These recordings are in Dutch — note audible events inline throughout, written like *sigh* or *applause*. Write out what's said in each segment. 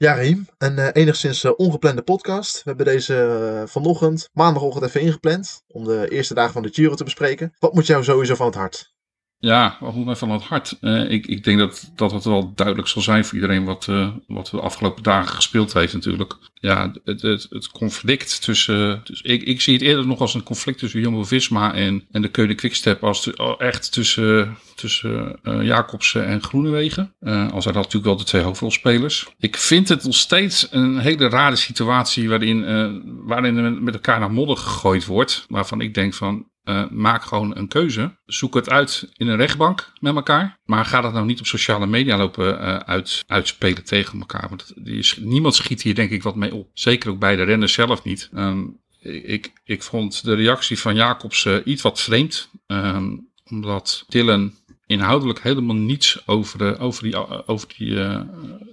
Ja, een uh, enigszins uh, ongeplande podcast. We hebben deze uh, vanochtend, maandagochtend even ingepland. Om de eerste dagen van de Giro te bespreken. Wat moet jou sowieso van het hart? Ja, wat moet mij van het hart? Uh, ik, ik denk dat, dat het wel duidelijk zal zijn voor iedereen wat, uh, wat de afgelopen dagen gespeeld heeft natuurlijk. Ja, het, het, het conflict tussen... Dus ik, ik zie het eerder nog als een conflict tussen Jumbo-Visma en, en de Keuning Quickstep. Als echt tussen, tussen uh, Jacobsen en Groenewegen. al zijn dat natuurlijk wel de twee hoofdrolspelers. Ik vind het nog steeds een hele rare situatie waarin, waarin met elkaar naar modder gegooid wordt. Waarvan ik denk van, uh, maak gewoon een keuze. Zoek het uit in een rechtbank met elkaar. Maar ga dat nou niet op sociale media lopen uh, uit, uitspelen tegen elkaar. Want niemand schiet hier denk ik wat mee op. Zeker ook bij de renners zelf niet. Um, ik, ik vond de reactie van Jacobs uh, iets wat vreemd. Um, omdat Dylan inhoudelijk helemaal niets over, de, over, die, over die,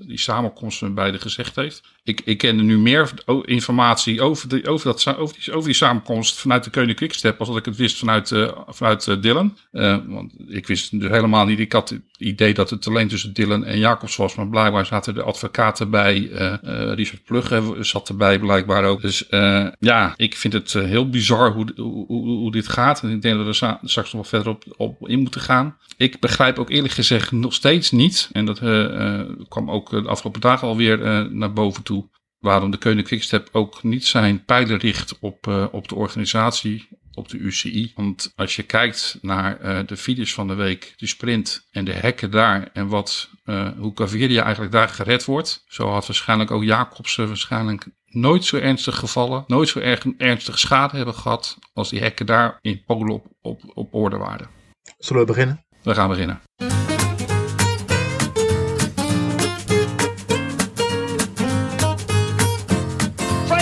die samenkomst met beide gezegd heeft. Ik, ik kende nu meer informatie over, de, over, dat, over, die, over die samenkomst vanuit de Keuning Quickstep als dat ik het wist vanuit, uh, vanuit uh, Dylan. want ik wist dus helemaal niet, ik had het idee dat het alleen tussen Dylan en Jacobs was, maar blijkbaar zaten de advocaten bij. Richard Plugge zat erbij blijkbaar ook. Dus ja, ik vind het heel bizar hoe, hoe, hoe, dit gaat. En ik denk dat we er straks nog wel verder op, op in moeten gaan ik begrijp ook eerlijk gezegd nog steeds niet, en dat uh, uh, kwam ook de afgelopen dagen alweer uh, naar boven toe, waarom de Keuning Quickstep ook niet zijn pijlen richt op, op de organisatie, op de UCI. Want als je kijkt naar de files van de week, de sprint en de hekken daar en wat, hoe Gaviria eigenlijk daar gered wordt, zo had waarschijnlijk ook Jacobsen waarschijnlijk nooit zo ernstig gevallen, nooit zo erg ernstige schade hebben gehad als die hekken daar in Polen op, op, op orde waren. Zullen we beginnen? We gaan beginnen.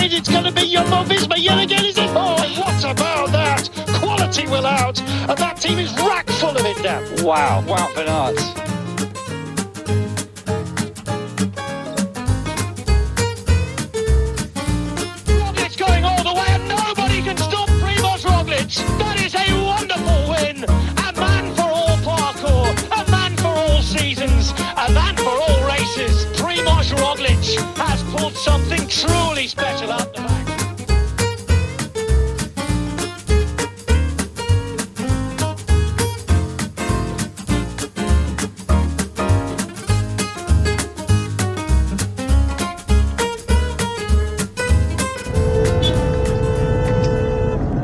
Afraid it's going to be your Jumbo Visma yet again, is it? Oh, what about that? Quality will out, and that team is rack full of it now. Wow, wow, Bernard. Roglic something truly special out the back.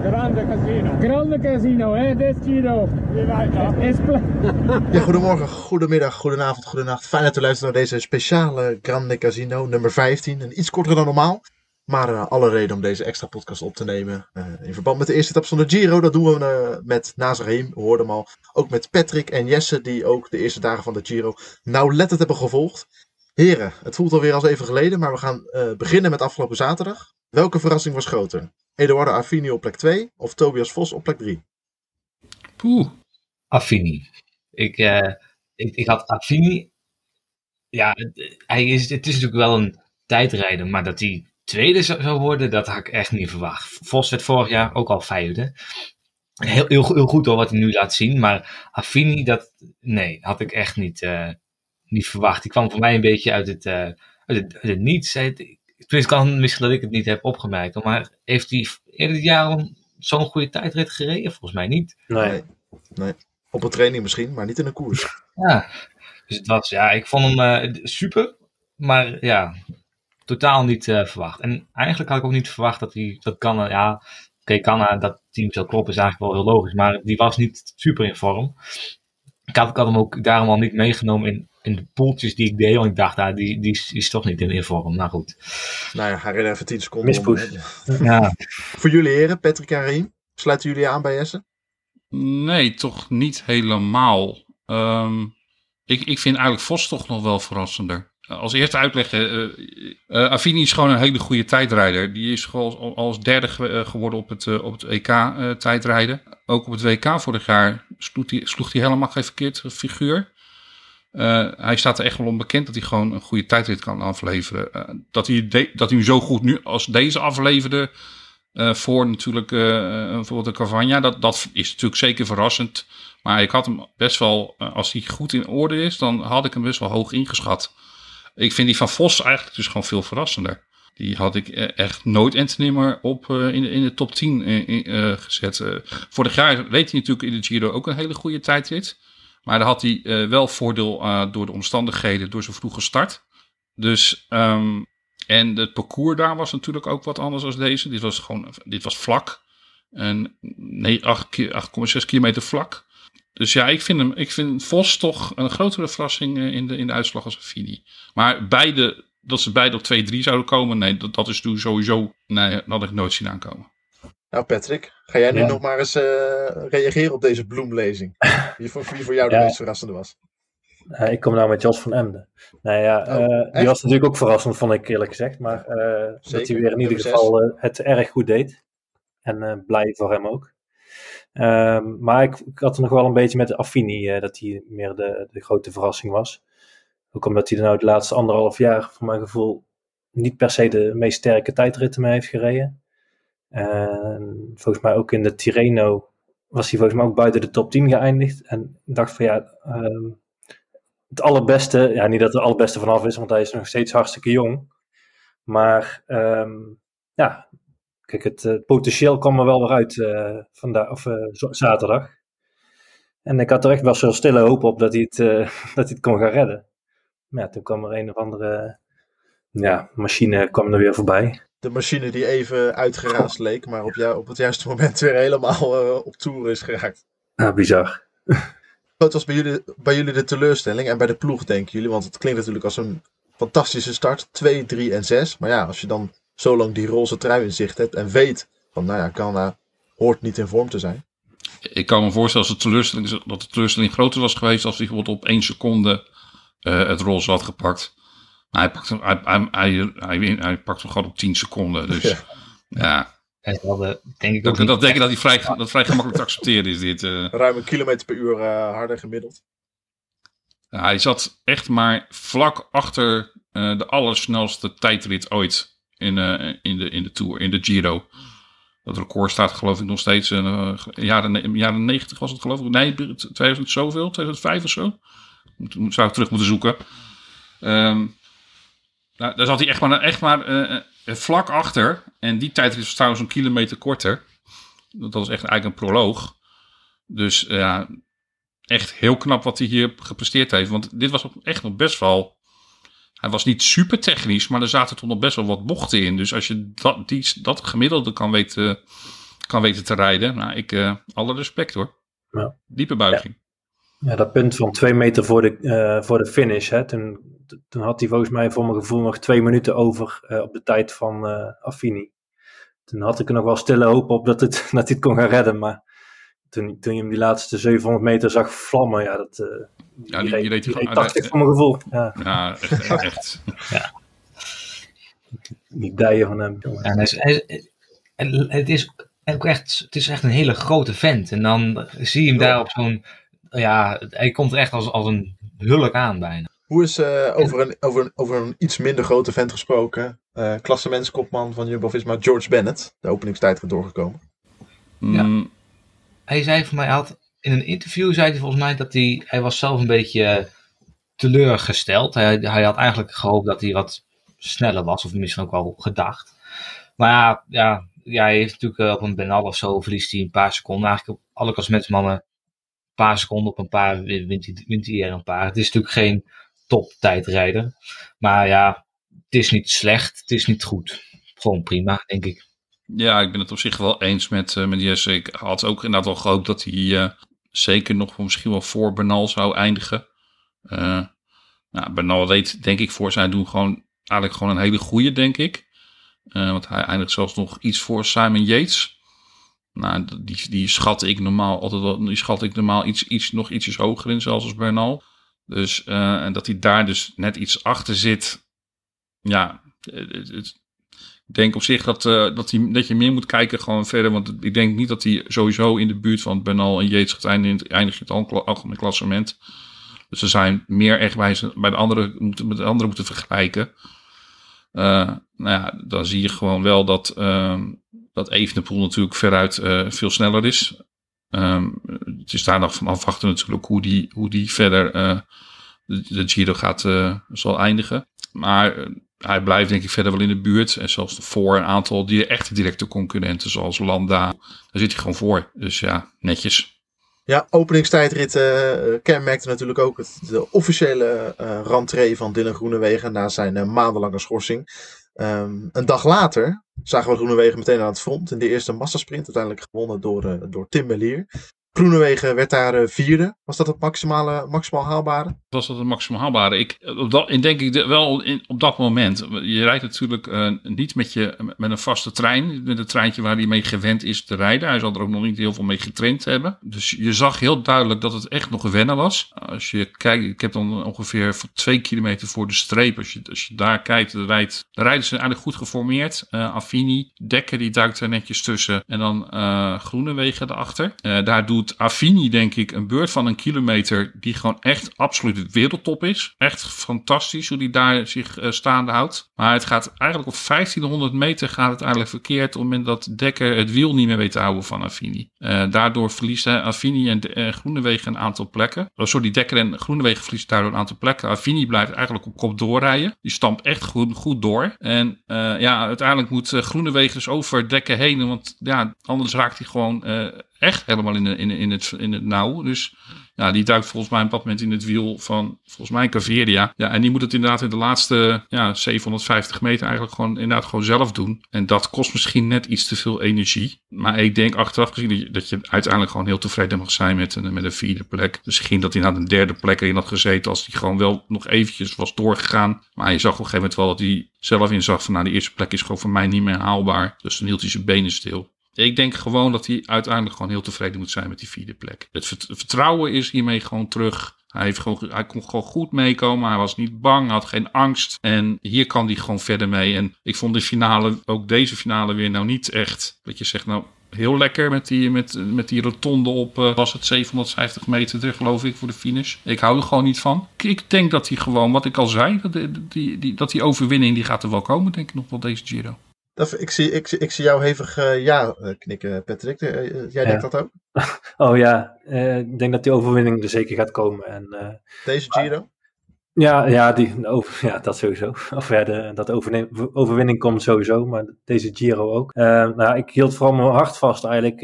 Grande casino. Grande casino, eh, hè? Dit Giro. Ja, goedemorgen, goedemiddag, goedenavond, goedenacht. Fijn dat u luistert naar deze speciale Grande Casino nummer 15. En iets korter dan normaal. Maar uh, alle reden om deze extra podcast op te nemen. Uh, in verband met de eerste etappe van de Giro. Dat doen we uh, met Nazarheem, we hoorden hem al. Ook met Patrick en Jesse, die ook de eerste dagen van de Giro nauwlettend hebben gevolgd. Heren, het voelt alweer als even geleden, maar we gaan beginnen met afgelopen zaterdag. Welke verrassing was groter? Eduardo Affini op plek 2 of Tobias Vos op plek 3? Poeh. Affini. Ik, uh, ik, ik had Affini. Ja, hij is, het is natuurlijk wel een tijdrijder, maar dat hij tweede zou worden, dat had ik echt niet verwacht. Vos werd vorig jaar ook al vijfde. Heel, heel, heel goed hoor, wat hij nu laat zien. Maar Affini, dat, nee, had ik echt niet, uh, niet verwacht. Die kwam voor mij een beetje uit het, uh, uit het, uit het niets. Het kan misschien dat ik het niet heb opgemerkt. Maar heeft hij eerder dit jaar zo'n goede tijdrit gereden? Volgens mij niet. Nee. nee. Op een training misschien, maar niet in een koers. *laughs* Ja, dus het was, ja, ik vond hem uh, super. Maar ja, totaal niet uh, verwacht. En eigenlijk had ik ook niet verwacht dat hij, dat kan, ja, oké, okay, kan dat team zou kloppen is eigenlijk wel heel logisch. Maar die was niet super in vorm. Ik had, ik had hem ook daarom al niet meegenomen in, in de poeltjes die ik deed. Want ik dacht, ah, die, die, is, toch niet in, in vorm. Nou goed. Nou ja, hij reed even 10 seconden. Om, ja. Voor jullie heren, Patrick en Riem, sluiten jullie aan bij Essen? Nee, toch niet helemaal. Um, ik, ik vind eigenlijk Vos toch nog wel verrassender. Als eerste uitleggen, uh, is gewoon een hele goede tijdrijder. Die is gewoon als derde geworden op het, op het EK tijdrijden. Ook op het WK vorig jaar sloeg hij, helemaal geen verkeerd figuur. Hij staat er echt wel onbekend dat hij gewoon een goede tijdrit kan afleveren. Dat, hij dat hij zo goed nu als deze afleverde uh, voor natuurlijk bijvoorbeeld de Cavagna, dat, dat is natuurlijk zeker verrassend. Maar ik had hem best wel, als hij goed in orde is, dan had ik hem best wel hoog ingeschat. Ik vind die van Vos eigenlijk dus gewoon veel verrassender. Die had ik eh, echt nooit en nimmer op eh, in, de- in de top 10 eh, in- eh, gezet. Eh, vorig jaar reed hij natuurlijk in de Giro ook een hele goede tijdrit. Maar daar had hij eh, wel voordeel eh, door de omstandigheden, door zijn vroege start. Dus, ehm, en het parcours daar was natuurlijk ook wat anders dan deze. Dit was gewoon, dit was vlak. En nee, 8 ki- 8,6 kilometer vlak. Dus ja, ik vind, hem, ik vind Vos toch een grotere verrassing eh, in de, in de uitslag als Affini. Maar beide, dat ze beide op 2-3 zouden komen, nee, dat, dat is toen sowieso, nee, dat had ik nooit zien aankomen. Nou, Patrick, ga jij nu Ja. nog maar eens eh, reageren op deze bloemlezing? Wie voor, wie voor jou de Ja. meest verrassende was? Eh, ik kom nou met Jos van Emden. Nou ja, Oh, eh, die was natuurlijk ook verrassend, vond ik eerlijk gezegd. Maar eh, dat hij weer in ieder geval het erg goed deed. En blij voor hem ook. Ehm, maar ik, ik had er nog wel een beetje met de Affini, eh, dat hij meer de, de grote verrassing was. Ook omdat hij er nou de laatste anderhalf jaar, voor mijn gevoel, niet per se de meest sterke tijdritten mee heeft gereden. En volgens mij ook in de Tirreno was hij volgens mij ook buiten de top 10 geëindigd. En ik dacht van ja, ehm, het allerbeste, ja niet dat het allerbeste vanaf is, want hij is nog steeds hartstikke jong. Maar ehm, ja, kijk, het eh, potentieel kwam er wel weer uit eh, vandaag, of, eh, zaterdag. En ik had er echt wel zo'n stille hoop op dat hij het, *laughs* dat hij het kon gaan redden. Maar ja, toen kwam er een of andere ja, machine kwam er weer voorbij. De machine die even uitgeraasd leek, maar op, jou, op het juiste *laughs* moment weer helemaal op toer is geraakt. Ja, bizar. Wat was bij jullie, bij jullie de teleurstelling en bij de ploeg, denken jullie? Want het klinkt natuurlijk als een fantastische start. 2, 3 en 6. Maar ja, als je dan zo lang die roze trui in zicht hebt en weet van, nou ja, Canada hoort niet in vorm te zijn. Ik kan me voorstellen als de teleurstelling, dat de teleurstelling groter was geweest als hij bijvoorbeeld op één seconde eh, het roze had gepakt. Maar hij pakt hem, hij, hij, hij, hij, hij pakt hem gewoon op 10 seconden. Dus Ja. ja, De, denk ik ook dat, denk ik dat hij vrij, *laughs* dat vrij gemakkelijk te accepteren is dit. eh. Ruim een kilometer per uur eh, harder gemiddeld. Ja, hij zat echt maar vlak achter eh, de allersnelste tijdrit ooit in, eh, in, de, in de Tour, in de Giro. Dat record staat geloof ik nog steeds in jaren, jaren 90 was het geloof ik. Nee, 2000 zoveel, 2005 of zo. Moet, zou ik terug moeten zoeken. Ehm, nou, daar zat hij echt maar, echt maar vlak achter. En die tijdrit was trouwens een kilometer korter. Dat was echt eigenlijk een proloog. Dus eh, ja, echt heel knap wat hij hier gepresteerd heeft. Want dit was echt nog best wel. Hij was niet super technisch, maar er zaten toch nog best wel wat bochten in. Dus als je dat, die, dat gemiddelde kan weten, kan weten te rijden. Nou, ik, eh, alle respect hoor. Ja. Diepe buiging. Ja, dat punt van twee meter voor de, eh, voor de finish. Hè, toen, toen had hij volgens mij voor mijn gevoel nog twee minuten over eh, op de tijd van eh Affini. Toen had ik er nog wel stille hoop op dat, het, *laughs* dat hij het kon gaan redden. Maar toen, toen je hem die laatste 700 meter zag vlammen, ja, dat, eh Ja, die- die reed die gewoon- 80 voor mijn gevoel. Ja, Ja, echt. echt. die *laughs* dijen van hem. En hij is, hij is- het, is ook echt, het is echt een hele grote vent. En dan zie je hem daar op zo'n. Ja, hij komt er echt als, als een hulk aan bijna. Hoe is eh, over, een, over, een, over een iets minder grote vent gesproken? eh klassementskopman van Jumbo-Visma, George Bennett. De openingstijd wordt doorgekomen. Mm, Hij zei voor mij, hij had, in een interview zei hij volgens mij dat hij, hij was zelf een beetje teleurgesteld. Hij, hij had eigenlijk gehoopt dat hij wat sneller was, of misschien ook wel gedacht. Maar ja, ja, ja hij heeft natuurlijk eh, op een Benal of zo verliest hij een paar seconden. Eigenlijk op alle klassementsmannen een paar seconden op een paar wint hij, wint hij er een paar. Het is natuurlijk geen top tijdrijder. Maar ja, het is niet slecht, het is niet goed. Gewoon prima, denk ik. Ja, ik ben het op zich wel eens met, eh, met Jesse. Ik had ook inderdaad wel gehoopt dat hij eh, zeker nog misschien wel voor Bernal zou eindigen. Eh nou, Bernal reed denk ik voor zijn doen gewoon eigenlijk gewoon een hele goede, denk ik. Want hij eindigt zelfs nog iets voor Simon Yates. Nou, die, die schat ik normaal altijd wel, die schat ik normaal iets, iets, nog ietsjes hoger in, zelfs als Bernal. Dus, eh, en dat hij daar dus net iets achter zit. Ja, ik denk op zich dat, eh, dat, hij, dat je meer moet kijken gewoon verder. Want ik denk niet dat hij sowieso in de buurt van Bernal en Yates gaat eindigen in het, algemeen- klassement. Dus ze zijn meer echt bij, bij de andere, moeten, met de anderen moeten vergelijken. Eh, nou ja, dan zie je gewoon wel dat, ehm dat Evenepoel natuurlijk veruit veel sneller is. Ehm, het is daar nog van afwachten natuurlijk hoe die, hoe die verder eh, de, de Giro gaat, eh, zal eindigen. Maar eh, hij blijft denk ik verder wel in de buurt. En zelfs voor een aantal die echte directe concurrenten zoals Landa. Daar zit hij gewoon voor. Dus ja, netjes. Ja, openingstijdrit kenmerkte natuurlijk ook het, de officiële rentree van Dylan Groenewegen na zijn maandenlange schorsing. Ehm, een dag later zagen we Groenewegen meteen aan het front in de eerste massasprint. Uiteindelijk gewonnen door, eh, door Tim Melier. Groenewegen werd daar eh, vierde. Was dat het maximale, maximaal haalbare? Was dat het maximaal haalbare? Ik, op dat, denk ik wel in, op dat moment. Je rijdt natuurlijk eh, niet met, je, met een vaste trein. Met een treintje waar hij mee gewend is te rijden. Hij zal er ook nog niet heel veel mee getraind hebben. Dus je zag heel duidelijk dat het echt nog wennen was. Als je kijkt, ik heb dan ongeveer twee kilometer voor de streep. Als je, als je daar kijkt, de, rijdt, de rijden zijn eigenlijk goed geformeerd. Eh Affini, Dekker die duikt er netjes tussen. En dan eh Groenewegen erachter. Daar doet Affini denk ik een beurt van een kilometer die gewoon echt absoluut wereldtop is. Echt fantastisch hoe die daar zich eh, staande houdt. Maar het gaat eigenlijk op 1500 meter gaat het eigenlijk verkeerd op het moment dat Dekker het wiel niet meer weet te houden van Affini. Eh, daardoor verliest hij Affini en eh, Groenewegen een aantal plekken. Oh, sorry, Dekker en Groenewegen verliezen daardoor een aantal plekken. Affini blijft eigenlijk op kop doorrijden. Die stampt echt goed, goed door. En ja, uiteindelijk moet Groenewegen dus over Dekker heen. Want ja, anders raakt hij gewoon echt helemaal in, in, in, het, in het nauw. Dus ja, die duikt volgens mij op dat moment in het wiel van volgens mij Caveria. Ja, en die moet het inderdaad in de laatste ja, 750 meter eigenlijk gewoon, inderdaad gewoon zelf doen. En dat kost misschien net iets te veel energie. Maar ik denk achteraf gezien dat je, dat je uiteindelijk gewoon heel tevreden mag zijn met een, met een vierde plek. Misschien dat hij na een derde plek erin had gezeten als hij gewoon wel nog eventjes was doorgegaan. Maar je zag op een gegeven moment wel dat hij zelf inzag van nou die eerste plek is gewoon voor mij niet meer haalbaar. Dus dan hield hij zijn benen stil. Ik denk gewoon dat hij uiteindelijk gewoon heel tevreden moet zijn met die vierde plek. Het vert- vertrouwen is hiermee gewoon terug. Hij, heeft gewoon, hij kon gewoon goed meekomen. Hij was niet bang, had geen angst. En hier kan hij gewoon verder mee. En ik vond de finale, ook deze finale weer nou niet echt. Dat je zegt nou heel lekker met die, met, met die rotonde op, eh, was het 750 meter terug geloof ik voor de finish. Ik hou er gewoon niet van. Ik, denk dat hij gewoon, wat ik al zei, dat die, die, die, dat die overwinning die gaat er wel komen denk ik nog wel deze Giro. Dat, ik, zie, ik, ik zie jou hevig eh, ja eh, knikken, Patrick. Eh, jij Ja. denkt dat ook? *laughs* Oh ja, ik denk dat die overwinning er zeker gaat komen. En, Deze Giro? ja, ja, die, over, ja, dat sowieso. *laughs* Of ja, de, dat overwinning komt sowieso, maar deze Giro ook. Nou, ik hield vooral mijn hart vast eigenlijk.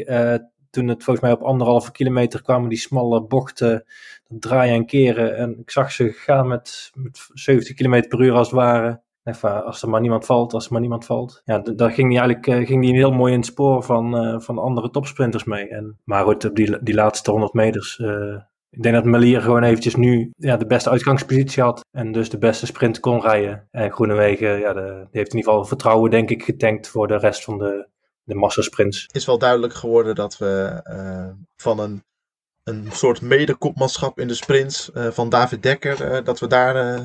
toen het volgens mij op anderhalve kilometer kwamen die smalle bochten, draaien en keren. En ik zag ze gaan met, met 70 kilometer per uur als het ware. Even, als er maar niemand valt, als er maar niemand valt. Ja, daar ging hij eigenlijk eh, ging die heel mooi in het spoor van, eh, van andere topsprinters mee. En, maar goed, op die, die laatste 100 meters. eh, ik denk dat Melier gewoon eventjes nu ja, de beste uitgangspositie had. En dus de beste sprint kon rijden. En Groenewegen, ja, die heeft in ieder geval vertrouwen, denk ik, getankt voor de rest van de, de massasprints. is wel duidelijk geworden dat we van een, een soort medekopmanschap in de sprints van David Dekker, dat we daar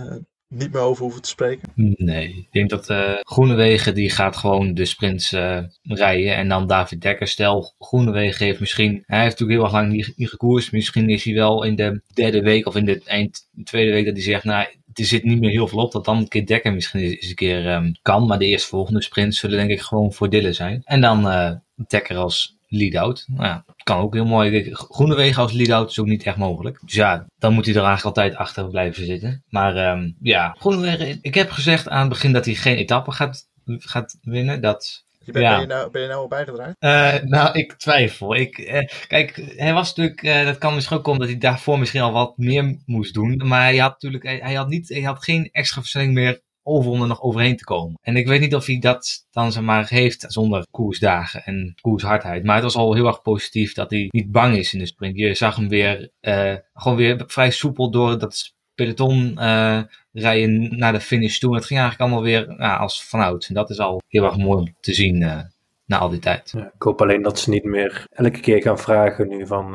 niet meer over hoeven te spreken. Nee, ik denk dat eh Groenewegen die gaat gewoon de sprints eh, rijden. En dan David Dekker, stel Groenewegen heeft misschien, hij heeft natuurlijk heel erg lang niet, niet. Misschien is hij wel in de derde week of in de eind tweede week dat hij zegt, nou er zit niet meer heel veel op. Dat dan een keer Dekker misschien eens een keer ehm, kan. Maar de eerstvolgende sprints zullen denk ik gewoon voor Dille zijn. En dan eh Dekker als lead-out. Nou ja, kan ook heel mooi. Groenewegen als lead-out is ook niet echt mogelijk. Dus ja, dan moet hij er eigenlijk altijd achter blijven zitten. Maar ehm, ja, Groenewegen. Ik heb gezegd aan het begin dat hij geen etappe gaat, gaat winnen. Dat, Je bent, Ja. ben, je nou, ben je nou al bijgedraaid? eh, nou, ik twijfel. Ik, eh, kijk, hij was natuurlijk, eh, dat kan misschien ook komen dat hij daarvoor misschien al wat meer moest doen. Maar hij had natuurlijk, hij, hij had, niet, hij had geen extra versnelling meer over om er nog overheen te komen. En ik weet niet of hij dat dan zeg maar heeft zonder koersdagen en koershardheid. Maar het was al heel erg positief dat hij niet bang is in de sprint. Je zag hem weer, eh, gewoon weer vrij soepel door dat peloton eh, rijden naar de finish toe. Het ging eigenlijk allemaal weer ja, als vanouds. En dat is al heel erg mooi om te zien eh, na al die tijd. Ik hoop alleen dat ze niet meer elke keer gaan vragen nu van...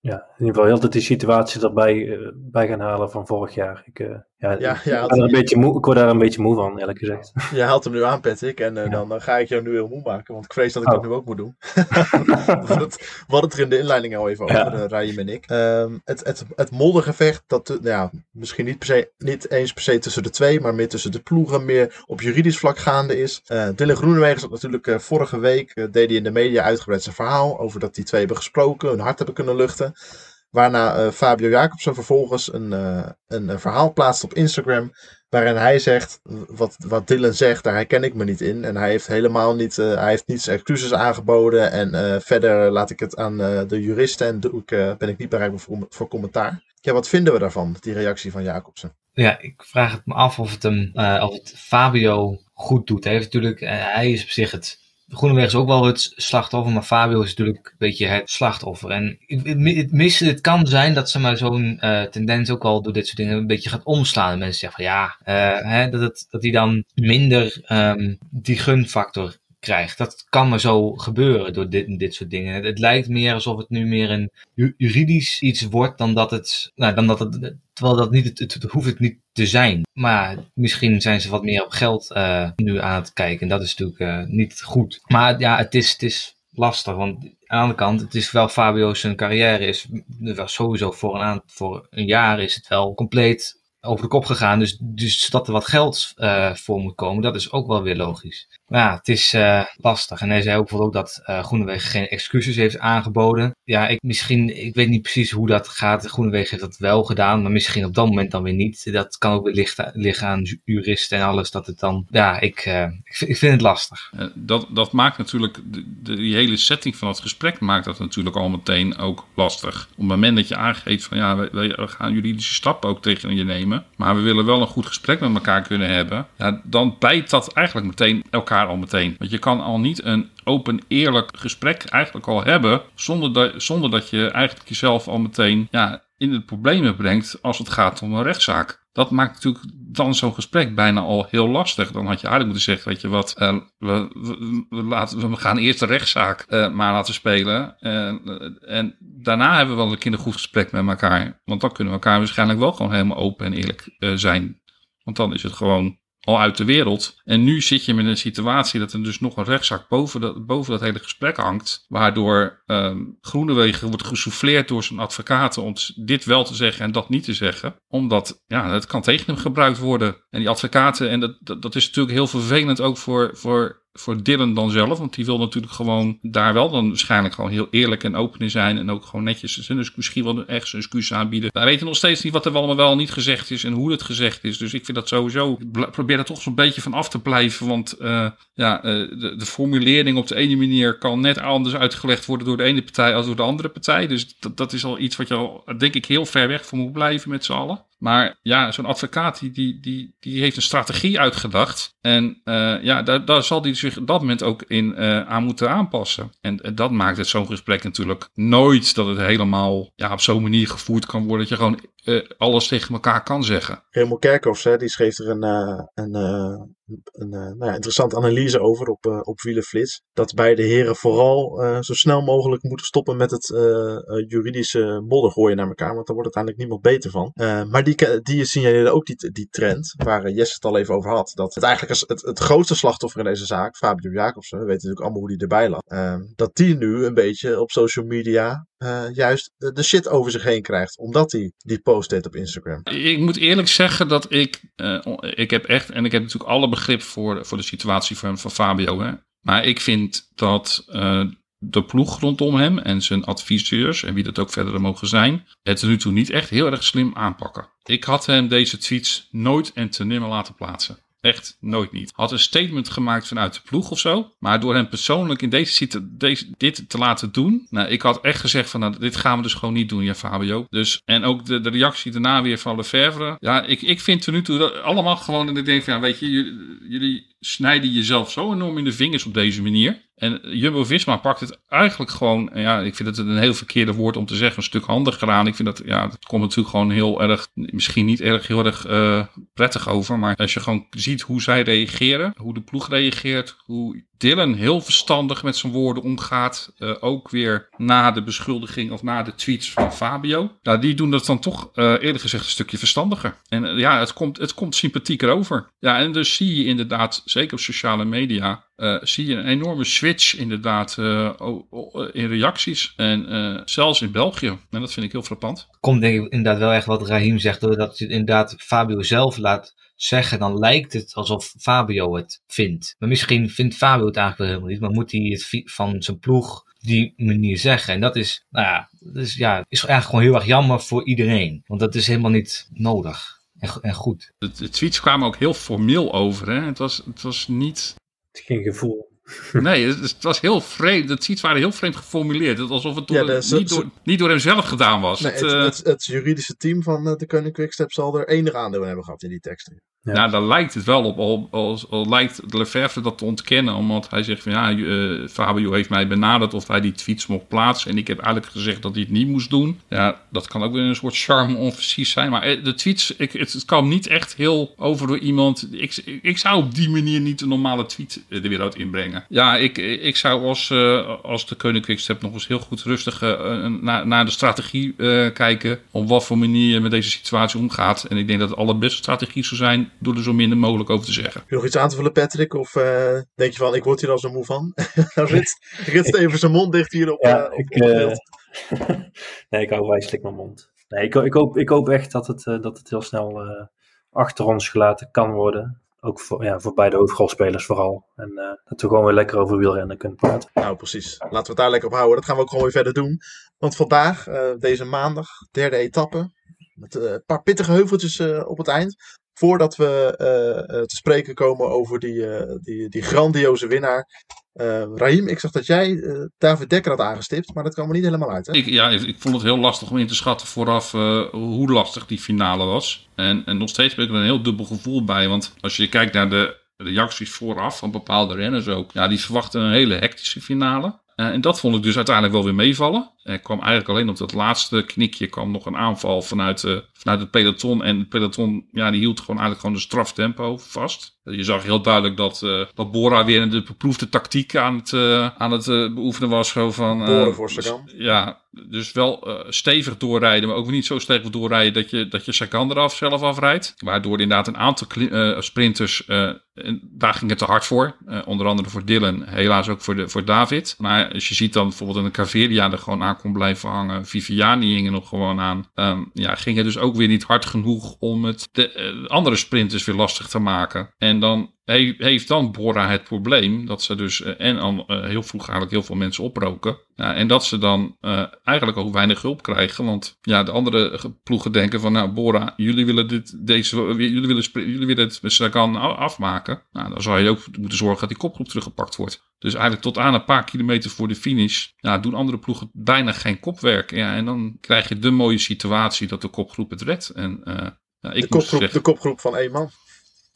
ja, in ieder geval heel die situatie erbij bij gaan halen van vorig jaar. Ik, ja, Ja, ik, ja, word daar een beetje moe, ik word daar een beetje moe van, eerlijk gezegd. Je haalt hem nu aan, Patrick, en eh, Ja. dan, dan ga ik jou nu heel moe maken, want ik vrees dat ik Oh. dat nu ook moet doen. *laughs* *laughs* we, hadden het, er in de inleiding al even Ja. over, uh, Ryan en ik. Ehm, het, het, het moddergevecht, dat, eh, nou ja, misschien niet, per se, niet eens per se tussen de twee, maar meer tussen de ploegen, meer op juridisch vlak gaande is. Eh Dylan Groenewegen zat natuurlijk eh, vorige week, eh, deed hij in de media uitgebreid zijn verhaal over dat die twee hebben gesproken, hun hart hebben kunnen luchten. Waarna eh, Fabio Jacobsen vervolgens een, eh, een, een verhaal plaatst op Instagram. Waarin hij zegt, wat, wat Dylan zegt, daar herken ik me niet in. En hij heeft helemaal niet, eh, hij heeft niets excuses aangeboden. En verder laat ik het aan de juristen en ben ik niet bereikbaar voor, voor commentaar. Ja, wat vinden we daarvan, die reactie van Jacobsen? Ja, ik vraag het me af of het hem, of het Fabio goed doet. Hij heeft natuurlijk, hij is op zich het. Groeneweg is ook wel het slachtoffer, maar Fabio is natuurlijk een beetje het slachtoffer. En het, het, kan zijn dat ze maar zo'n eh, tendens ook al door dit soort dingen een beetje gaat omslaan. En mensen zeggen van ja, eh, hè, dat, het, dat hij dan minder ehm, die gunfactor krijgt. Dat kan maar zo gebeuren door dit, dit soort dingen. Het, lijkt meer alsof het nu meer een ju- juridisch iets wordt dan dat het, nou, dan dat het, terwijl dat niet, het, het, hoeft het niet te zijn. Maar misschien zijn ze wat meer op geld eh, nu aan het kijken. En dat is natuurlijk eh, niet goed. Maar ja, het is, het is lastig. Want aan de kant, het is wel Fabio zijn carrière is wel sowieso voor een, voor een jaar is het wel compleet over de kop gegaan. Dus, dus dat er wat geld eh, voor moet komen, dat is ook wel weer logisch. Maar ja, het is eh, lastig. En hij zei ook bijvoorbeeld ook dat eh Groenewegen geen excuses heeft aangeboden. Ja, ik, misschien, ik weet niet precies hoe dat gaat. Groenewegen heeft dat wel gedaan, maar misschien op dat moment dan weer niet. Dat kan ook weer liggen, liggen aan ju- juristen en alles. Dat het dan, ja, ik, ik, vind, ik vind het lastig. Dat, dat maakt natuurlijk, de, de, die hele setting van het gesprek maakt dat natuurlijk al meteen ook lastig. Op het moment dat je aangeeft van ja, we we gaan juridische stappen ook tegen je nemen, maar we willen wel een goed gesprek met elkaar kunnen hebben, ja, dan bijt dat eigenlijk meteen elkaar al meteen. Want je kan al niet een open, eerlijk gesprek eigenlijk al hebben zonder dat, zonder dat je eigenlijk jezelf al meteen ja, in de problemen brengt als het gaat om een rechtszaak. Dat maakt natuurlijk dan zo'n gesprek bijna al heel lastig. Dan had je eigenlijk moeten zeggen, weet je wat, eh, we, we, laten, we gaan eerst de rechtszaak eh, maar laten spelen. En, eh, en daarna hebben we wel een keer een goed gesprek met elkaar. Want dan kunnen we elkaar waarschijnlijk wel gewoon helemaal open en eerlijk zijn. Want dan is het gewoon al uit de wereld. En nu zit je met een situatie dat er dus nog een rechtszaak boven dat, boven dat hele gesprek hangt. Waardoor ehm Groenewegen wordt gesouffleerd door zijn advocaten om dit wel te zeggen en dat niet te zeggen. Omdat, ja, het kan tegen hem gebruikt worden. En die advocaten, en dat, dat, dat is natuurlijk heel vervelend ook voor, voor, voor Dylan dan zelf. Want die wil natuurlijk gewoon daar wel dan waarschijnlijk gewoon heel eerlijk en open in zijn. En ook gewoon netjes zijn dus misschien wel echt zijn excuus aanbieden. Wij weten nog steeds niet wat er allemaal wel niet gezegd is en hoe het gezegd is. Dus ik vind dat sowieso, probeer er toch zo'n beetje van af te blijven. Want eh, ja, eh, de, de formulering op de ene manier kan net anders uitgelegd worden door de ene partij als door de andere partij. Dus dat, dat is al iets wat je al, denk ik, heel ver weg van moet blijven met z'n allen. Maar ja, zo'n advocaat die, die, die, heeft een strategie uitgedacht. En eh, ja, daar, daar zal hij zich dat moment ook in eh, aan moeten aanpassen. En, en dat maakt het zo'n gesprek natuurlijk nooit dat het helemaal ja, op zo'n manier gevoerd kan worden. Dat je gewoon eh, alles tegen elkaar kan zeggen. Raymond Kerkhoffs, hè, die schreef er een, eh, een, eh, een nou ja, interessante analyse over op, op Wielenflits. Dat beide heren vooral zo snel mogelijk moeten stoppen met het juridische modder gooien naar elkaar. Want daar wordt uiteindelijk niemand beter van. Maar die, die signaleerde ook die, die trend, waar Jesse het al even over had. Dat het eigenlijk als het, het grootste slachtoffer in deze zaak, Fabio Jacobsen, we weten natuurlijk allemaal hoe die erbij lag. dat die nu een beetje op social media eh, juist de, shit over zich heen krijgt. Omdat hij die post deed op Instagram. Ik moet eerlijk zeggen dat ik, eh, ik heb echt, en ik heb natuurlijk alle begrip voor, voor de situatie van, van Fabio. Hè. Maar ik vind dat eh, de ploeg rondom hem en zijn adviseurs, en wie dat ook verder mogen zijn, het nu toe niet echt heel erg slim aanpakken. Ik had hem deze tweets nooit en te nimmer laten plaatsen. Echt nooit niet. Had een statement gemaakt vanuit de ploeg of zo. Maar door hem persoonlijk in deze, deze dit te laten doen. Nou, ik had echt gezegd van nou, dit gaan we dus gewoon niet doen, ja Fabio. Dus, en ook de, de reactie daarna weer van Lefevre. Ja, ik, ik vind tot nu toe allemaal gewoon. En ik denk van ja, weet je, jullie, jullie snijden jezelf zo enorm in de vingers op deze manier. En Jumbo-Visma pakt het eigenlijk gewoon, ja, ik vind het een heel verkeerde woord om te zeggen, een stuk handig gedaan. Ik vind dat, ja, dat komt natuurlijk gewoon heel erg, misschien niet erg heel erg eh, prettig over. Maar als je gewoon ziet hoe zij reageren, hoe de ploeg reageert, hoe Dylan heel verstandig met zijn woorden omgaat. eh, ook weer na de beschuldiging of na de tweets van Fabio. Die doen dat dan toch eh, eerlijk gezegd een stukje verstandiger. En eh, ja, het komt, het komt sympathieker over. Ja, en dus zie je inderdaad, zeker op sociale media, zie je een enorme switch inderdaad o- in reacties. En zelfs in België. En dat vind ik heel frappant. Komt denk ik inderdaad wel echt wat Raheem zegt, doordat je inderdaad Fabio zelf laat zeggen, dan lijkt het alsof Fabio het vindt. Maar misschien vindt Fabio het eigenlijk wel helemaal niet, maar moet hij het van zijn ploeg die manier zeggen. En dat is, nou ja, dat is, ja, is eigenlijk gewoon heel erg jammer voor iedereen. Want dat is helemaal niet nodig en, en goed. De, de tweets kwamen ook heel formeel over. Hè? Het, was, het was niet. Geen gevoel. Nee, het, het was heel vreemd. De tweets waren heel vreemd geformuleerd. Het alsof het door, Ja, de- ze- niet, door, niet door hem zelf gedaan was. Nee, het, het, eh, het, het juridische team van eh, de Koning Quickstep zal er enig aandeel in hebben gehad in die teksten. Ja. Nou, daar lijkt het wel op. Al, al, al lijkt dat te ontkennen. Omdat hij zegt van ja, eh, Fabio heeft mij benaderd of hij die tweets mocht plaatsen. En ik heb eigenlijk gezegd dat hij het niet moest doen. Ja, dat kan ook weer een soort charme-offensief zijn. Maar eh, de tweets, ik, het, het kwam niet echt heel over door iemand. Ik, ik, zou op die manier niet een normale tweet eh, de wereld inbrengen. Ja, ik, ik zou als, als de Koning nog eens heel goed rustig naar, naar de strategie kijken. Op wat voor manier je met deze situatie omgaat. En ik denk dat de allerbeste strategie zou zijn door er zo minder mogelijk over te zeggen. Nog iets aan te vullen, Patrick? Of eh, denk je van, ik word hier al zo moe van? *laughs* Rit, rit even zijn mond dicht hier op, Ja, op, ik, eh, beeld. *laughs* nee, ik hou wijselijk mijn mond. Nee, ik, ik, hoop, ik hoop echt dat het, eh, dat het heel snel eh, achter ons gelaten kan worden. Ook voor, ja, voor beide hoofdrolspelers vooral. En eh, dat we gewoon weer lekker over wielrennen kunnen praten. Nou, precies. Laten we het daar lekker op houden. Dat gaan we ook gewoon weer verder doen. Want vandaag, eh, deze maandag, derde etappe. Met een paar pittige heuveltjes eh, op het eind. Voordat we eh, eh, te spreken komen over die, eh, die, die grandioze winnaar. Raheem, ik zag dat jij David Dekker had aangestipt. Maar dat kwam er niet helemaal uit, hè? Ik, ja, ik vond het heel lastig om in te schatten vooraf hoe lastig die finale was. En, en nog steeds ben ik er een heel dubbel gevoel bij. Want als je kijkt naar de reacties vooraf van bepaalde renners ook. Ja, die verwachten een hele hectische finale. Eh, en dat vond ik dus uiteindelijk wel weer meevallen. Er kwam eigenlijk alleen op dat laatste knikje kwam nog een aanval vanuit, eh, vanuit het peloton. En het peloton ja, die hield gewoon eigenlijk gewoon een straftempo vast. Je zag heel duidelijk dat, eh, dat Bora weer de beproefde tactiek aan het, eh, aan het eh, beoefenen was. Zo van, eh, Boren voor Sagan. ja, dus wel eh, stevig doorrijden, maar ook niet zo stevig doorrijden dat je, dat je Sagan eraf zelf afrijdt. Waardoor inderdaad een aantal eh, sprinters, en daar ging het te hard voor. Onder andere voor Dylan, helaas ook voor, de, voor David. Maar als je ziet dan bijvoorbeeld een Caveria er gewoon aan kon blijven hangen. Viviani hing er nog gewoon aan. Ehm, ja, ging het dus ook weer niet hard genoeg om het de andere sprinters weer lastig te maken. En dan heeft dan Bora het probleem dat ze dus eh, en al eh, heel vroeg eigenlijk heel veel mensen oproken. Ja, en dat ze dan eh, eigenlijk ook weinig hulp krijgen. Want ja, de andere ge- ploegen denken van nou Bora, jullie willen dit, deze, jullie willen, jullie willen het Sagan afmaken. Nou, dan zou je ook moeten zorgen dat die kopgroep teruggepakt wordt. Dus eigenlijk tot aan een paar kilometer voor de finish ja, doen andere ploegen bijna geen kopwerk. Ja, en dan krijg je de mooie situatie dat de kopgroep het redt. En ja, ik De kopgroep, zeggen, de kopgroep van één man.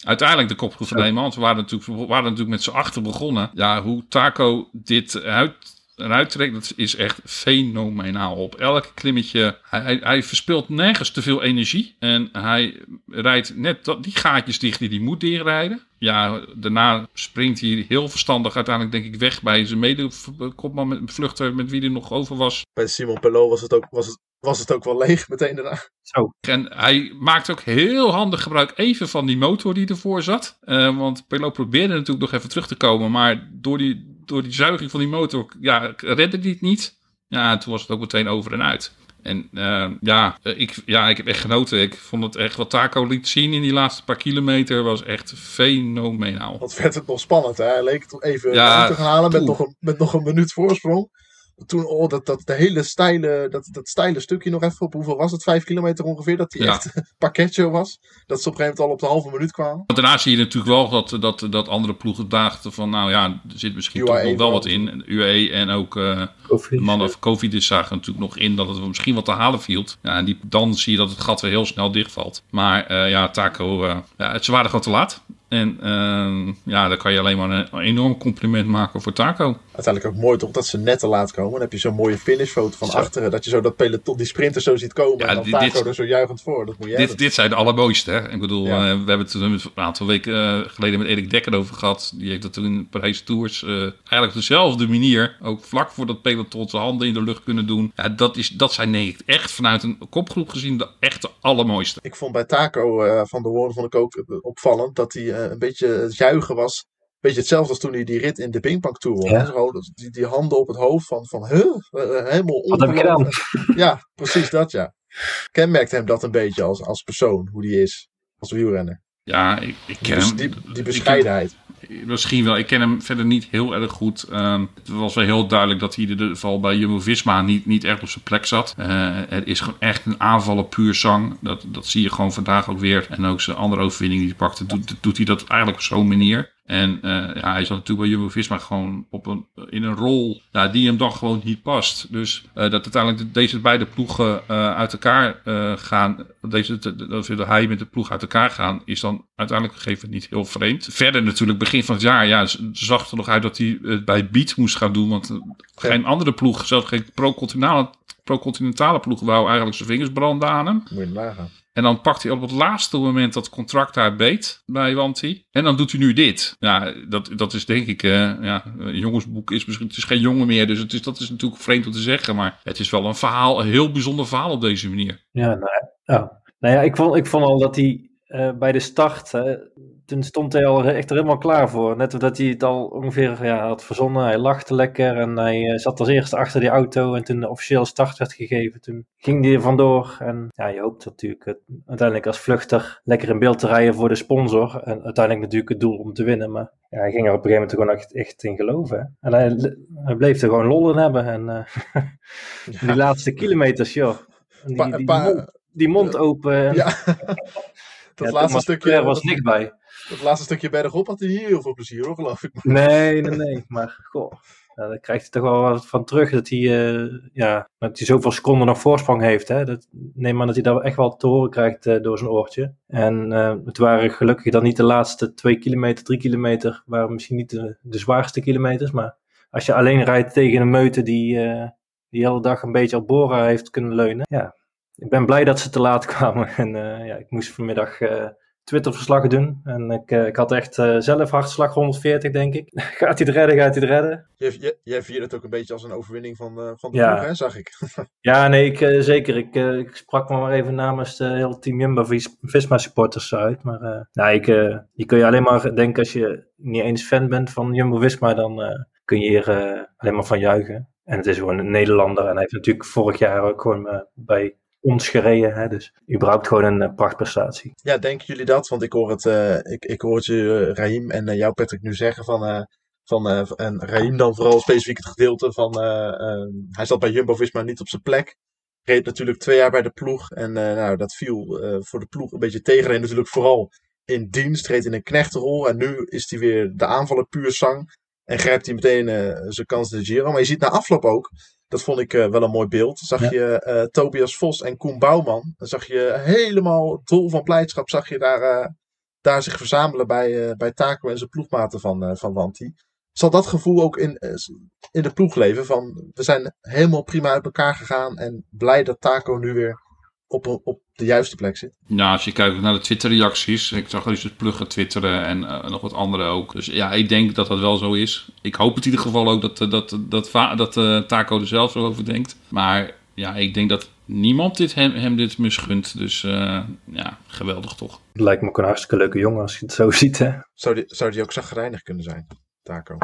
Uiteindelijk de kopgroep van man. We waren natuurlijk, we waren natuurlijk met z'n achter begonnen. Ja, hoe Taco dit uit, eruit trekt, dat is echt fenomenaal. Op elk klimmetje, hij, hij, hij verspilt nergens te veel energie. En hij rijdt net dat, die gaatjes dicht die hij moet dichtrijden. Ja, daarna springt hij heel verstandig uiteindelijk denk ik weg bij zijn mede-kopman met vluchter met wie er nog over was. Bij Simon Pelot was het ook, was het, was het ook wel leeg meteen daarna. Zo, En hij maakt ook heel handig gebruik even van die motor die ervoor zat. Eh, want Pelot probeerde natuurlijk nog even terug te komen. Maar door die, door die zuiging van die motor ja, redde hij het niet. Ja, toen was het ook meteen over en uit. En eh, ja, eh, ik, ja, ik heb echt genoten. Ik vond het echt wat Taco liet zien in die laatste paar kilometer was echt fenomenaal. Want werd het nog spannend, hè? Hij leek het even Ja, te gaan halen met nog, een, met nog een minuut voorsprong. Toen, oh, dat, dat de hele steile, dat, dat steile stukje nog even op, hoeveel was het? Vijf kilometer ongeveer, dat die Ja. echt een *laughs* pakketje was. Dat ze op een gegeven moment al op de halve minuut kwamen. Want daarna zie je natuurlijk wel dat, dat, dat andere ploegen dachten van, nou ja, er zit misschien UAE toch nog wel wel. wat in. UAE en ook eh, Kofi. de mannen van COVID zagen natuurlijk nog in dat het misschien wat te halen viel. Ja, en die, dan zie je dat het gat weer heel snel dichtvalt. Maar eh, ja, Taco, eh, ja, ze waren gewoon te laat. En eh, ja, dan kan je alleen maar een enorm compliment maken voor Taco. Uiteindelijk ook mooi toch dat ze net te laat komen. Dan heb je zo'n mooie finishfoto van Zo. achteren. Dat je zo dat peloton, die sprinter zo ziet komen. Ja, en dan dit- Taco dit- er zo juichend voor. Dat moet je Dit, dit zijn de allermooiste. Hè? Ik bedoel, Ja. eh, we hebben het een aantal weken eh, geleden met Erik Dekker over gehad. Die heeft dat toen in Parijs Tours eh, eigenlijk op dezelfde manier, ook vlak voor dat peloton zijn handen in de lucht kunnen doen. Ja, dat, is, dat zijn echt vanuit een kopgroep gezien de echte allermooiste. Ik vond bij Taco van de Hoorn vond ik ook opvallend dat hij een beetje juichen was. Beetje hetzelfde als toen hij die rit in de Pingpong Tour won. Ja. die, die handen op het hoofd van, van huh? Eh, eh, helemaal ongelooflijk. *laughs* Ja, precies dat ja. Kenmerkt hem dat een beetje als, als persoon, hoe die is. Als wielrenner. Ja, ik, ik ken Dus hem. die, die bescheidenheid. Misschien wel. Ik ken hem verder niet heel erg goed. Ehm, het was wel heel duidelijk dat hij in ieder geval bij Jumbo-Visma niet, niet echt op zijn plek zat. Uh, het is gewoon echt een aanvallen puur zang. Dat, dat zie je gewoon vandaag ook weer. En ook zijn andere overwinning die hij pakte, doet, doet hij dat eigenlijk op zo'n manier. En uh, ja, hij zat natuurlijk bij Jumbo-Visma gewoon op een, in een rol ja, die hem dan gewoon niet past. Dus uh, dat uiteindelijk deze beide ploegen uh, uit elkaar gaan, deze, dat hij met de ploeg uit elkaar gaan, is dan uiteindelijk gegeven niet heel vreemd. Verder natuurlijk, begin van het jaar, ja, zag er nog uit dat hij het bij Beat moest gaan doen. Want geen andere ploeg, zelfs geen pro-continentale pro ploeg, wou eigenlijk zijn vingers branden aan hem. Moet je nagaan. En dan pakt hij op het laatste moment dat contract daar beet bij Wanti. En dan doet hij nu dit. Ja, dat, dat is denk ik, uh, ja, jongensboek is misschien, het is geen jongen meer. Dus het is, dat is natuurlijk vreemd om te zeggen. Maar het is wel een verhaal, een heel bijzonder verhaal op deze manier. Ja, nou, ja. nou ja, ik vond, ik vond al dat hij uh, bij de start, toen stond hij al echt er helemaal klaar voor. Net omdat hij het al ongeveer ja, had verzonnen. Hij lachte lekker en hij uh, zat als eerste achter die auto. En toen de officieel start werd gegeven, toen ging hij er vandoor. En ja, je hoopt natuurlijk het, uiteindelijk als vluchter lekker in beeld te rijden voor de sponsor. En uiteindelijk natuurlijk het doel om te winnen. Maar ja, hij ging er op een gegeven moment gewoon echt, echt in geloven. Hè? En hij, hij, bleef er gewoon lol in hebben. En *laughs* ja. die laatste kilometers, joh. Die, die, die, mond, die mond open. En, ja. *laughs* Dat ja, laatste stukje er was niks bij. Dat laatste stukje bergop had hij hier heel veel plezier hoor, geloof ik. Nee, nee, nee. Maar goh, ja, daar krijgt hij toch wel wat van terug dat hij, uh, ja, dat hij zoveel seconden nog voorsprong heeft. Hè. Dat, neem aan dat hij dat echt wel te horen krijgt uh, door zijn oortje. En uh, het waren gelukkig dan niet de laatste twee kilometer, drie kilometer, waren misschien niet de, de zwaarste kilometers. Maar als je alleen rijdt tegen een meute die, die de hele dag een beetje op Bora heeft kunnen leunen, ja, ik ben blij dat ze te laat *laughs* kwamen. En ja, ik moest vanmiddag Twitter-verslag doen. En ik, uh, ik had echt zelf hartslag 140, denk ik. *laughs* gaat hij het redden, gaat hij het redden? Jij, jij vierde het ook een beetje als een overwinning van, van de ja. ploeg, hè, zag ik. *laughs* ja, nee, ik, zeker. Ik, ik sprak me maar even namens de hele team Jumbo-Visma-supporters uit. Maar nou, ik, je kun je alleen maar denken als je niet eens fan bent van Jumbo-Visma, dan kun je hier alleen maar van juichen. En het is gewoon een Nederlander. En hij heeft natuurlijk vorig jaar ook gewoon bij ons gereden. Hè? Dus überhaupt gewoon een uh, prachtprestatie. Ja, denken jullie dat? Want ik hoor het, uh, ik, ik hoor je, Raim en jou Patrick nu zeggen van... van en Raim dan vooral specifiek het gedeelte van... hij zat bij Jumbo-Visma niet op zijn plek. Reed natuurlijk twee jaar bij de ploeg. En nou, dat viel voor de ploeg een beetje tegen. En natuurlijk vooral in dienst. Reed in een knechtenrol. En nu is hij weer de aanvaller puur zang. En grijpt hij meteen zijn kans in de Giro. Maar je ziet na afloop ook dat vond ik uh, wel een mooi beeld. Zag ja. je uh, Tobias Vos en Koen Bouwman. Dan zag je helemaal dol van blijdschap. Zag je daar, uh, daar zich verzamelen bij, bij Taco en zijn ploegmaten van, van Wanti. Zal dat gevoel ook in, in de ploeg leven? Van we zijn helemaal prima uit elkaar gegaan. En blij dat Taco nu weer op, op de juiste plek zit. Ja, als je kijkt naar de Twitter-reacties. Ik zag al eens het pluggen twitteren en uh, nog wat andere ook. Dus ja, ik denk dat dat wel zo is. Ik hoop het in ieder geval ook dat, dat, dat, dat, dat uh, Taco er zelf zo over denkt. Maar ja, ik denk dat niemand dit hem, hem dit misgunt. Dus uh, ja, geweldig toch. Het lijkt me ook een hartstikke leuke jongen als je het zo ziet. Hè? Zou, die, zou die ook zagrijnig kunnen zijn, Taco?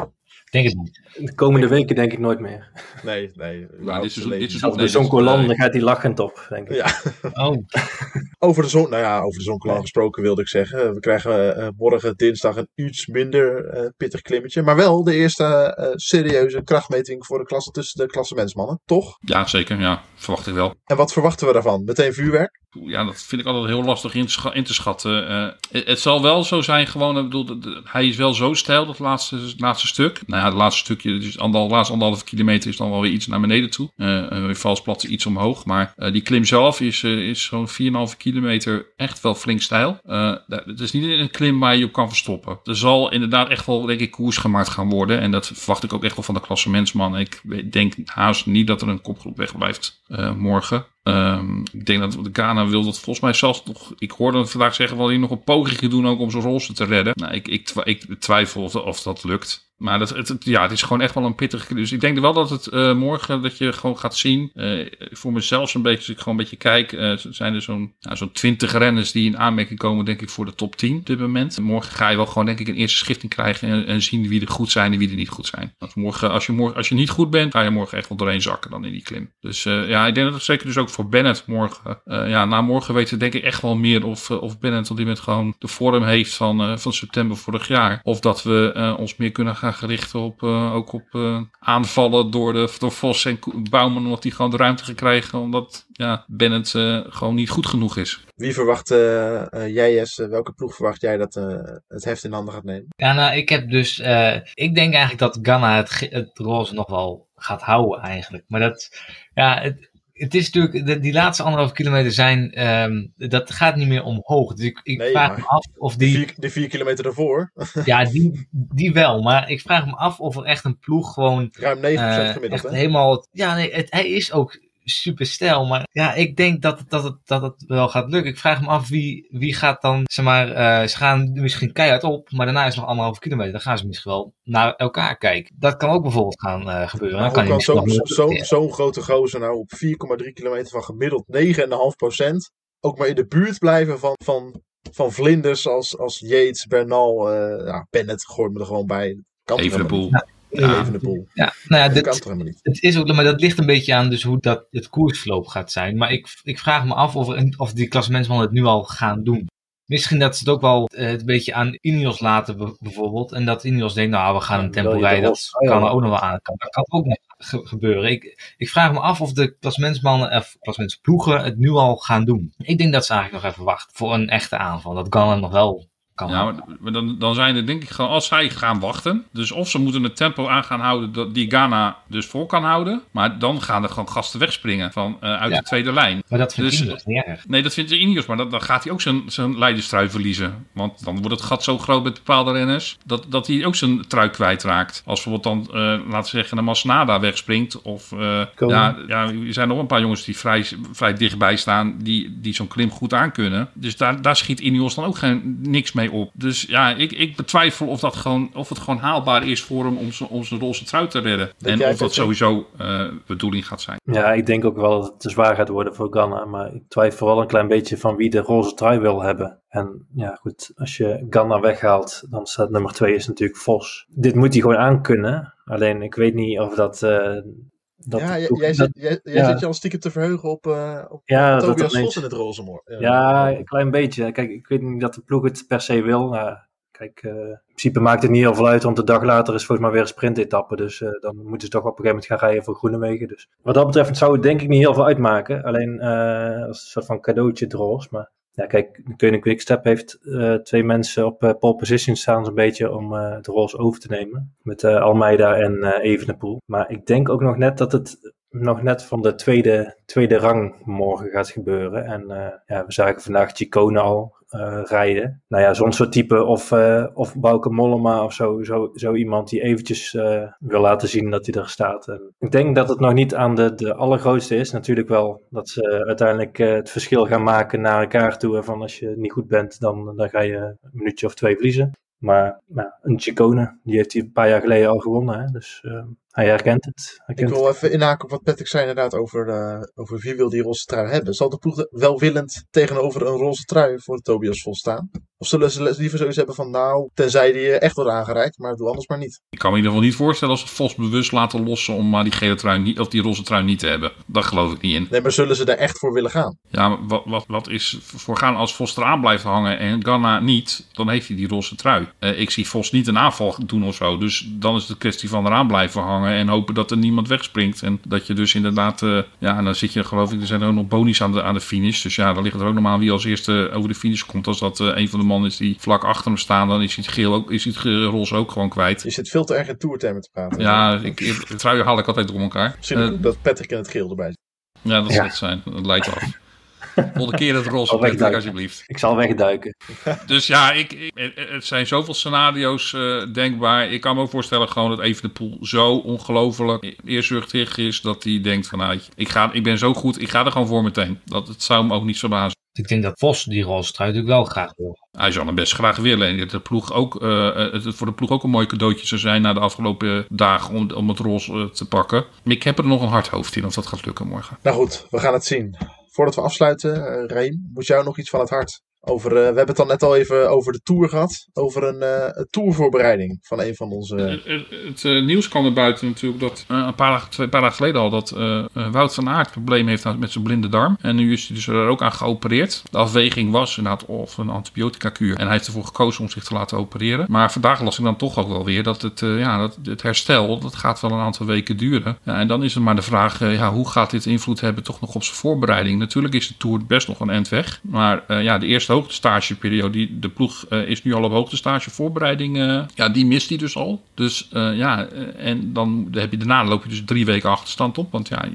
Denk het niet. De komende weken denk ik nooit meer. Nee, nee. Maar dit is, dit is op de Zonkolan dan gaat hij lachend op, denk ik. Ja. Oh. *laughs* over de zon, nou ja, over de Zonkolan gesproken wilde ik zeggen. We krijgen uh, morgen dinsdag een iets minder uh, pittig klimmetje. Maar wel de eerste uh, serieuze krachtmeting voor de klasse tussen de klassementsmannen, toch? Ja, zeker. Ja, verwacht ik wel. En wat verwachten we daarvan? Meteen vuurwerk? Ja, dat vind ik altijd heel lastig in, scha in te schatten. Het, het, zal wel zo zijn, gewoon, ik bedoel, hij is wel zo stijl, dat laatste, laatste stuk. Nou ja, het laatste stukje, dus laatste anderhalve kilometer is dan wel weer iets naar beneden toe. Uh, vals plat iets omhoog. Maar uh, die klim zelf is, is zo'n 4,5 kilometer echt wel flink stijl. het is niet een klim waar je op kan verstoppen. Er zal inderdaad echt wel, denk ik, koers gemaakt gaan worden. En dat verwacht ik ook echt wel van de klassementsman. Ik denk haast niet dat er een kopgroep wegblijft morgen. Um, ik denk dat de Ghana wil dat volgens mij zelfs nog. Ik hoorde hem vandaag zeggen wel hij nog een poging doen ook om zijn rolster te redden. Nou, ik, ik, ik twijfel of dat lukt. Maar dat, het, ja, het is gewoon echt wel een pittige. Dus ik denk wel dat het eh, morgen dat je gewoon gaat zien. eh, voor mezelf een beetje, als ik gewoon een beetje kijk, eh, zijn er zo'n nou, zo'n 20 renners die in aanmerking komen, denk ik, voor de top 10 op dit moment. Morgen ga je wel gewoon, denk ik, een eerste schifting krijgen en, en zien wie er goed zijn en wie er niet goed zijn. Want morgen, als je, morgen, als je niet goed bent, ga je morgen echt wel doorheen zakken dan in die klim. Dus ja, ik denk dat het zeker dus ook voor Bennett morgen. ja, na morgen weten we denk ik echt wel meer of, of Bennett op dit moment gewoon de vorm heeft van, van september vorig jaar. Of dat we ons meer kunnen gaan gerichten op eh, ook op eh, aanvallen door, de, door Vos en Bouwman. Omdat die gewoon de ruimte gekregen. Omdat ja, Bennett eh, gewoon niet goed genoeg is. Wie verwacht jij, Jesse? welke ploeg verwacht jij dat eh, het heft in handen gaat nemen? Ja, nou, ik heb dus. eh, ik denk eigenlijk dat Ghana het, het roze nog wel gaat houden, eigenlijk. Maar dat. Ja, het, het is natuurlijk. de- die laatste anderhalf kilometer zijn. ehm, dat gaat niet meer omhoog. Dus ik, ik Nee, vraag me af of De die. vier, de vier kilometer daarvoor, *laughs* Ja, die, die wel. Maar ik vraag me af of er echt een ploeg gewoon. ruim 9% eh, gemiddeld. Hè? helemaal. Ja, nee, het, hij is ook super stijl. Maar ja, ik denk dat, het- dat, het, dat het wel gaat lukken. Ik vraag me af wie, wie gaat dan. Zeg maar, eh, ze gaan misschien keihard op. Maar daarna is het nog anderhalve kilometer. Dan gaan ze misschien wel naar elkaar kijken. Dat kan ook bijvoorbeeld gaan eh, gebeuren. Dan kan zo'n zo, grote gozer nou op 4,3 kilometer van gemiddeld 9,5% ook maar in de buurt blijven van, van, van vlinders als, als Yates, Bernal, eh ja, Bennett, gooi me er gewoon bij. Kan Even de boel. Ja, even de boel. Ja, nou ja, Dat dit, kan toch helemaal niet. Het is ook, maar dat ligt een beetje aan dus hoe dat het koersverloop gaat zijn. Maar ik, ik vraag me af of, of die klassementsmannen het nu al gaan doen. Misschien dat ze het ook wel eh, het een beetje aan Ineos laten be- bijvoorbeeld. En dat Ineos denkt, nou we gaan een tempo rijden. Dat kan er ook nog wel aan. Kan, dat kan ook nog ge- gebeuren. Ik, ik vraag me af of de klassementsmannen of klassementsploegen het nu al gaan doen. Ik denk dat ze eigenlijk nog even wachten voor een echte aanval. Dat Ghana nog wel kan Ja, maar, dan, dan zijn er denk ik gewoon, als zij gaan wachten. Dus of ze moeten het tempo aan gaan houden dat die Ghana dus vol kan houden. Maar dan gaan er gewoon gasten wegspringen van, eh, uit Ja. de tweede lijn. Maar dat vind Dus- ik niet erg. Nee, dat vindt Ineos, maar dan, dan gaat hij ook zijn, zijn leiderstrui verliezen. Want dan wordt het gat zo groot met bepaalde renners, dat, dat hij ook zijn trui kwijtraakt. Als bijvoorbeeld dan, eh, laten we zeggen, een Masnada wegspringt. Of Komen. ja, ja, er zijn nog een paar jongens die vrij, vrij dichtbij staan, die, die zo'n klim goed aankunnen. Dus daar, daar schiet Ineos dan ook geen, niks mee op. Dus ja, ik, ik betwijfel of, dat gewoon, of het gewoon haalbaar is voor hem om zijn, om zijn roze trui te redden. Denk en of dat sowieso eh bedoeling gaat zijn. Ja, ik denk ook wel dat het te zwaar gaat worden voor Ghana. Maar ik twijfel wel een klein beetje van wie de roze trui wil hebben. En ja, goed, als je Ghana weghaalt, dan staat nummer twee is natuurlijk Vos. Dit moet hij gewoon aankunnen. Alleen ik weet niet of dat... eh, dat ja, jij, jij, zit, jij, jij ja. zit je al stiekem te verheugen op, eh op Ja, Tobias Vos in het roze moor. Ja, een klein beetje. Kijk, ik weet niet dat de ploeg het per se wil. Nou, kijk, eh, in principe maakt het niet heel veel uit, want de dag later is volgens mij weer een sprintetappe. Dus eh, dan moeten ze toch op een gegeven moment gaan rijden voor Groenewegen. Dus wat dat betreft zou het denk ik niet heel veel uitmaken. Alleen als een soort van cadeautje droos. Maar ja, kijk, de Koning Quickstep heeft eh, twee mensen op eh, pole position staan zo'n beetje om eh de roze over te nemen. Met Almeida en Evenepoel. Maar ik denk ook nog net dat het nog net van de tweede, tweede rang morgen gaat gebeuren. En ja, we zagen vandaag Chicone al eh, rijden. Nou ja, zo'n soort type of, eh of Bauke Mollema of zo, zo, zo iemand die eventjes eh, wil laten zien dat hij er staat. En ik denk dat het nog niet aan de, de allergrootste is. Natuurlijk wel dat ze uiteindelijk het verschil gaan maken naar elkaar toe. Van als je niet goed bent, dan, dan ga je een minuutje of twee verliezen. Maar nou, een Chicone, die heeft hij een paar jaar geleden al gewonnen. Hè? Dus eh, hij herkent het. Ik wil even inhaken op wat Patrick zei inderdaad over, eh, over wie wil die roze trui hebben. Zal de ploeg welwillend tegenover een roze trui voor Tobias Vos staan? Of zullen ze liever zoiets hebben van nou, tenzij die eh, echt wordt aangereikt, maar doe anders maar niet. Ik kan me in ieder geval niet voorstellen als ze Vos bewust laten lossen om maar die gele trui niet, of die roze trui niet te hebben. Daar geloof ik niet in. Nee, maar zullen ze daar echt voor willen gaan? Ja, maar wat, wat, wat is voor gaan als Vos eraan blijft hangen en Ganna niet, dan heeft hij die roze trui. Eh, ik zie Vos niet een aanval doen of zo. Dus dan is het een kwestie van eraan blijven hangen en hopen dat er niemand wegspringt. En dat je dus inderdaad, eh, ja, en dan zit je geloof ik, er zijn ook nog bonies aan de, aan de finish. Dus ja, dan ligt er ook nog aan wie als eerste over de finish komt. Als dat een van de mannen is die vlak achter hem staan, dan is hij het geel ook, is hij het roze ook gewoon kwijt. Je zit veel te erg in toertermen te praten. Ja, ik, ik, truien haal ik altijd door elkaar. Misschien Eh, dat Patrick in het geel erbij zit. ja, dat Ja. zal het zijn. Dat leidt af. *laughs* Volgende keer het roze Patrick, alsjeblieft. Ik zal wegduiken. *laughs* Dus ja, ik, ik, het- het zijn zoveel scenario's eh, denkbaar. Ik kan me ook voorstellen gewoon dat Evenepoel zo ongelooflijk eerzuchtig is... dat hij denkt van, nou, ik, ga, ik ben zo goed, ik ga er gewoon voor meteen. Dat, het zou hem ook niet verbazen. Ik denk dat Vos die rolstrui natuurlijk wel graag wil. Hij zou hem best graag willen. En dat de ploeg ook, eh, het voor de ploeg ook een mooi cadeautje zou zijn na de afgelopen dagen om, om het roze eh, te pakken. Maar ik heb er nog een hard hoofd in of dat gaat lukken morgen. Nou goed, we gaan het zien. Voordat we afsluiten, uh, Reem, moet jou nog iets van het hart? Over, uh, we hebben het dan net al even over de Tour gehad. Over een, uh, tourvoorbereiding van een van onze... Het, uh, nieuws kwam er buiten natuurlijk dat een paar dagen, twee paar dagen geleden al... dat Wout van Aert probleem heeft met zijn blinde darm. En nu is hij dus er ook aan geopereerd. De afweging was inderdaad of een antibiotica kuur. En hij heeft ervoor gekozen om zich te laten opereren. Maar vandaag las ik dan toch ook wel weer dat het, ja, dat het herstel... dat gaat wel een aantal weken duren. Ja, en dan is het maar de vraag, ja, hoe gaat dit invloed hebben toch nog op zijn voorbereiding? Natuurlijk is de Tour best nog een eind weg. Maar ja, de eerste hoogtestageperiode. Die, de ploeg uh, is nu al op hoogtestage. Voorbereiding, uh, ja, die mist hij dus al. Dus uh, ja, en dan heb je daarna loop je dus drie weken achterstand op. Want ja,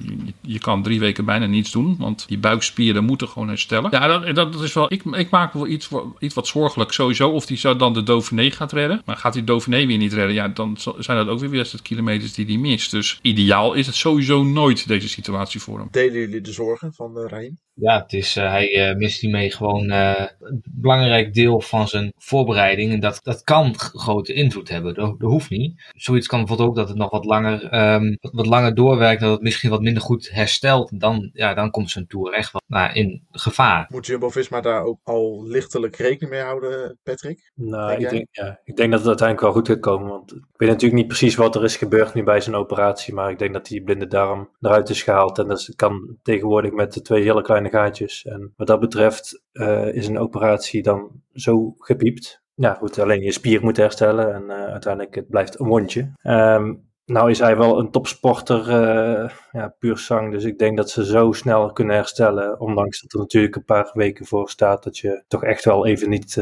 je, kan drie weken bijna niets doen. Want die buikspieren moeten gewoon herstellen. Ja, dat, dat is wel. Ik, ik maak wel iets, iets wat zorgelijk sowieso. Of die zou dan de Dauphiné gaat redden. Maar gaat die Dauphiné weer niet redden? Ja, dan zijn dat ook weer wedstrijd kilometers die hij mist. Dus ideaal is het sowieso nooit deze situatie voor hem. Delen jullie de zorgen van Rijn? Ja, het is, uh, hij uh, mist hiermee gewoon uh, een belangrijk deel van zijn voorbereiding. En dat, dat kan grote invloed hebben. Dat, dat hoeft niet. Zoiets kan bijvoorbeeld ook dat het nog wat langer, um, wat, wat, langer doorwerkt. Dat het misschien wat minder goed herstelt. Dan, ja, dan komt zijn tour echt wel nou, in gevaar. Moet Jumbo-Visma daar ook al lichtelijk rekening mee houden, Patrick? Nou, denk ik, denk, ja, ik denk dat het uiteindelijk wel goed gaat komen. Want ik weet natuurlijk niet precies wat er is gebeurd nu bij zijn operatie. Maar ik denk dat die blinde darm eruit is gehaald. En dat kan tegenwoordig met de twee hele kleine gaatjes. En wat dat betreft uh, is een operatie dan zo gepiept. Ja, goed, alleen je spier moet herstellen en uh, uiteindelijk het blijft een wondje. Um, nou is hij wel een topsporter, uh, ja, puur zang. Dus ik denk dat ze zo snel kunnen herstellen. Ondanks dat er natuurlijk een paar weken voor staat dat je toch echt wel even niet...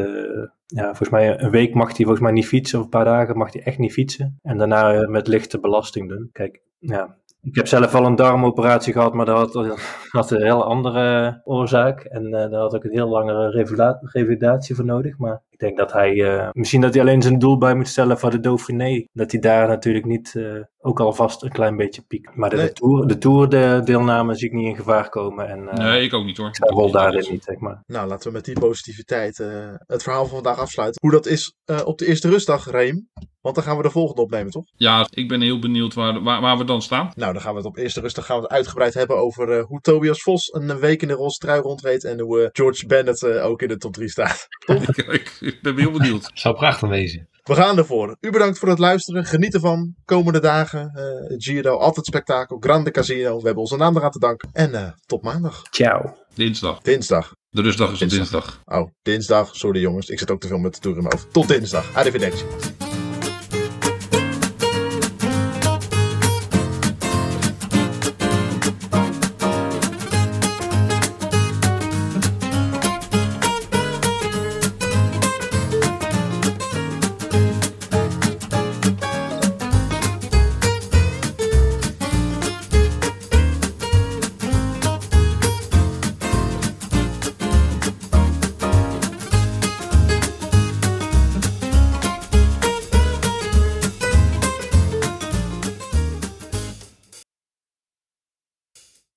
Ja, volgens mij een week mag hij volgens mij niet fietsen. Of een paar dagen mag hij echt niet fietsen. En daarna met lichte belasting doen. Kijk, ja, ik heb zelf al een darmoperatie gehad, maar dat had, een heel andere oorzaak. En uh, daar had ik een heel langere revalidatie voor nodig. Maar ik denk dat hij, uh, misschien dat hij alleen zijn doel bij moet stellen voor de Dauphiné. Dat hij daar natuurlijk niet, uh, ook alvast een klein beetje piekt. Maar de, nee. de Tour, de tour de deelname zie ik niet in gevaar komen. En, nee, ik ook niet hoor. Ik wil daarin niet, zeg maar. Nou, laten we met die positiviteit het verhaal van vandaag afsluiten. Hoe dat is op de eerste rustdag, Reem. Want dan gaan we de volgende opnemen, toch? Ja, ik ben heel benieuwd waar, waar, waar we dan staan. Nou, dan gaan we het op eerste rustig gaan we het uitgebreid hebben over uh, hoe Tobias Vos een week in de roze trui rondreed. En hoe uh, George Bennett uh, ook in de top 3 staat. *laughs* ik, ik ben heel benieuwd. *laughs* Zou prachtig wezen. We gaan ervoor. U bedankt voor het luisteren. Geniet ervan. Komende dagen. Uh, Giro, altijd spektakel. Grande Casino. We hebben onze naam eraan te danken. En uh, tot maandag. Ciao. Dinsdag. Dinsdag. De rustdag is dinsdag. dinsdag. Oh, dinsdag. Sorry jongens. Ik zit ook te veel met de toer in mijn hoofd. Tot dinsdag. Arrivederci.